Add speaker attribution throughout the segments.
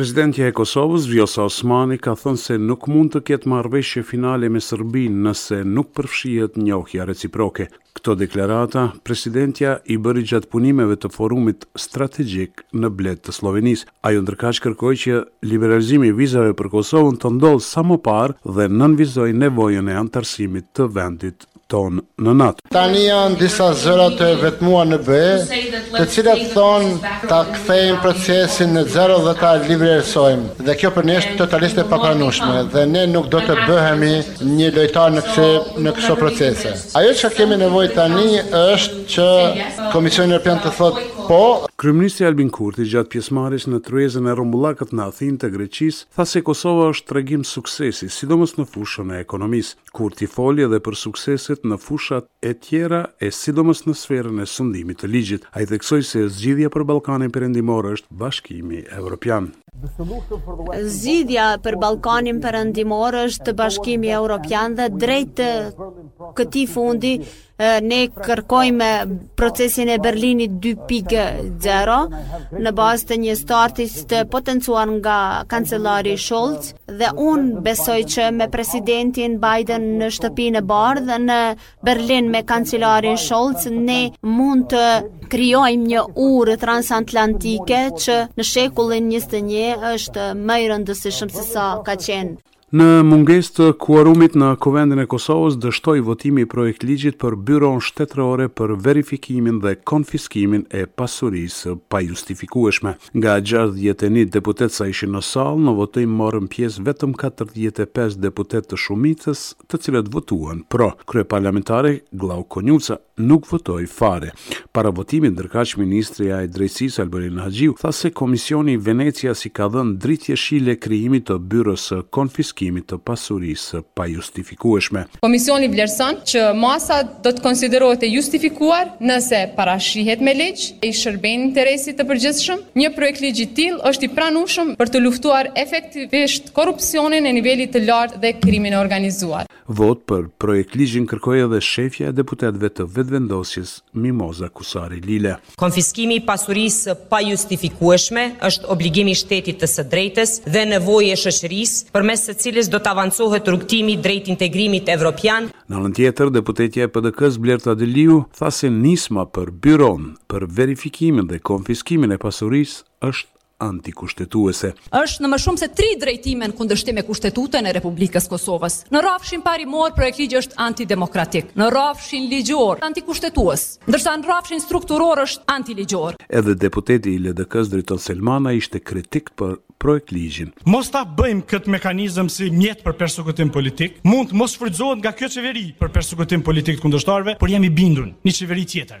Speaker 1: Presidentja e Kosovës, Vjosa Osmani, ka thënë se nuk mund të ketë marrëveshje finale me Serbinë nëse nuk përfshihet njohja reciproke. Këto deklarata, presidentja i bëri gjatë punimeve të Forumit Strategjik në Bled të Sllovenisë, Ajo ndërkaq kërkoi që liberalizimi i vizave për Kosovën të ndodhë sa më parë dhe nënvizoi nevojën e anëtarësimit të vendit tonë në NATO.
Speaker 2: Tani janë disa zëra të vetmuar në BE, të cilat thonë ta kthejmë procesin në zero dhe ta liberalizojmë, dhe kjo për ne është totalisht e papranueshme dhe ne nuk do të bëhemi një lojtar në këso procese. Ajo çka kemi nevojë tani është Që Komisioni Europian të thotë po.
Speaker 1: Kryeministri Albin Kurti gjatë pjesëmarrjes në tryezën e rrumbullakët në Athinë të Greqisë, tha se Kosova është tregim suksesi, sidomos në fushën e ekonomisë. Kurti foli edhe për sukseset në fushat e tjera e sidomos në sferën e sundimit të ligjit. Ai theksoi se zgjidhja për Ballkanin Perëndimor është Bashkimi Evropian.
Speaker 3: Zgjidhja për Ballkanin Perëndimor është Bashkimi Evropian dhe drejt këtij fundi ne kërkojmë procesin e Berlinit 2.0 në bazë të një starti të potencuar nga kancelari Scholz dhe unë besoj që me presidentin Biden në Shtëpinë e Bardhë dhe në Berlin me kancelarin Scholz ne mund të krijojmë një urë transatlantike që në shekullin 21 është më i rëndësishëm se sa ka qenë.
Speaker 1: Në mungesë të kuorumit në Kuvendin e Kosovës dështoi votimi i projektligjit për Byronë Shtetërore për verifikimin dhe konfiskimin e pasurisë së pajustifikueshme. Nga 61 deputetë sa ishin në sallë, në votim morën pjesë vetëm 45 deputetë të shumicës, të cilët votuan pro, kryeparlamentari Glauk Konjufca nuk votoi fare. Para votimit ndërkaq ministrja e Drejtësisë Albulena Haxhiu tha se Komisioni i Venecias i ka dhënë dritë jeshile krijimit të Byrosë së Konfiskimit të Pasurisë së Pajustifikueshme.
Speaker 4: Komisioni vlerëson që masa do të konsiderohet e justifikuar nëse parashihet me ligj e i shërben interesit të përgjithshëm. Një projektligj i tillë është i pranueshëm për të luftuar efektivisht Korrupsionin e nivelit të lartë dhe krimin e organizuar.
Speaker 1: Votë për projektligjin kërkoi edhe shefja e deputetëve të Vetëvendosjes, Mimoza Kusari Lila.
Speaker 5: Konfiskimi i pasurisë së pajustifikueshme është obligim i shtetit të së drejtës dhe nevojë e shoqërisë, përmes së cilës do të avancohet rrugëtimi drejt integrimit evropian,
Speaker 1: Në anën tjetër, deputetja e PDK-së Blerta Deliu tha se nisma për Byronë për verifikimin dhe konfiskimin e pasurisë është antikushtetuese.
Speaker 6: Është në më shumë se tri drejtime në kundërshtim me Kushtetutën e Republikës së Kosovës. Në rrafshin parimor projektligji është antidemokratik, në rrafshin ligjor antikushtetues, ndërsa në rrafshin strukturor është antiligjor.
Speaker 1: Edhe deputeti i LDK-së Driton Selmanaj ishte kritik për projektligjin.
Speaker 7: Mos ta bëjmë këtë mekanizëm si mjet për persekutim politik, mund të mos shfrytëzohet nga kjo qeveri për persekutim politik të kundërshtarëve, por jam i bindur, një qeveri tjetër.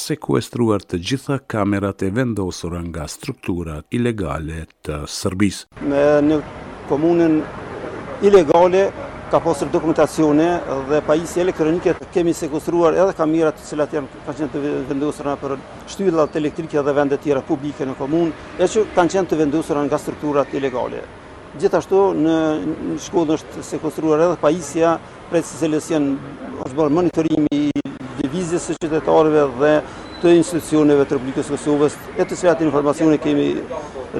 Speaker 1: sekuestruar të gjitha kamerat e vendosura nga strukturat ilegale të Serbisë.
Speaker 8: Në komunën ilegale ka pasur dokumentacione dhe pajisje elektronike, kemi sekuestruar edhe kamerat të cilat janë kanë qenë të vendosura për shtyllat elektrike dhe vende tjera publike në komunë, e që kanë qenë të vendosura nga strukturat ilegale. Gjithashtu në shkollë është sekuestruar edhe pajisja prej së cilës janë është bërë monitorimi i lëvizjes së qytetarëve dhe të institucioneve të Republikës së Kosovës, e të cilat informacione kemi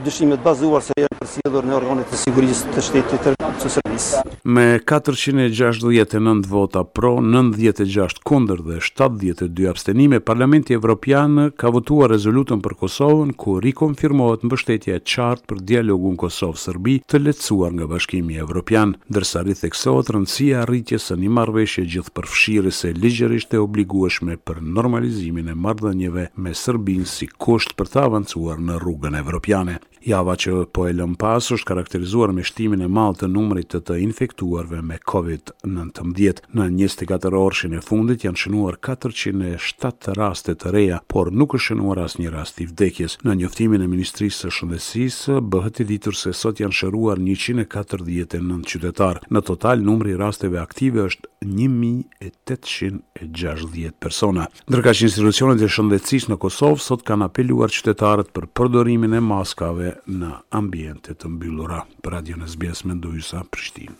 Speaker 8: dyshime të bazuar se janë përcjellë në organet e sigurisë të shtetit të Serbisë.
Speaker 1: Me 469 vota pro, 96 kundër dhe 72 abstenime, Parlamenti Evropian ka votuar rezolutën për Kosovën, ku rikonfirmohet mbështetja e qartë për dialogun Kosovë-Serbi të lehtësuar nga Bashkimi evropian, ndërsa ritheksohet rëndësia e arritjes së një marrëveshje gjithëpërfshirëse ligjërisht e obligueshme për normalizimin e marrëdhënieve me Serbinë si kusht për të avancuar në rrugën evropiane. Java që po e lëmë pas është karakterizuar me shtimin e madh të numrit të të infektuarve me Covid nëntëmbëdhjetë. Në njëzet e katër orëshin e fundit janë shënuar katërqind e shtatë raste të reja, por nuk është shënuar asnjë rast i vdekjes. Në njoftimin e Ministrisë së Shëndetësisë, bëhet i ditur se sot janë shëruar njëqind e katërdhjetë e nëntë qytetarë. Në total, numri i rasteve aktive është një mijë e tetëqind e gjashtëdhjetë persona. Ndërkaq, institucionet e shëndetësisë në Kosovë sot kanë apeluar qytetarët për përdorimin e maskave në ambiente të mbyllura. Për Radion SBS, Mendu Hysa, Prishtinë.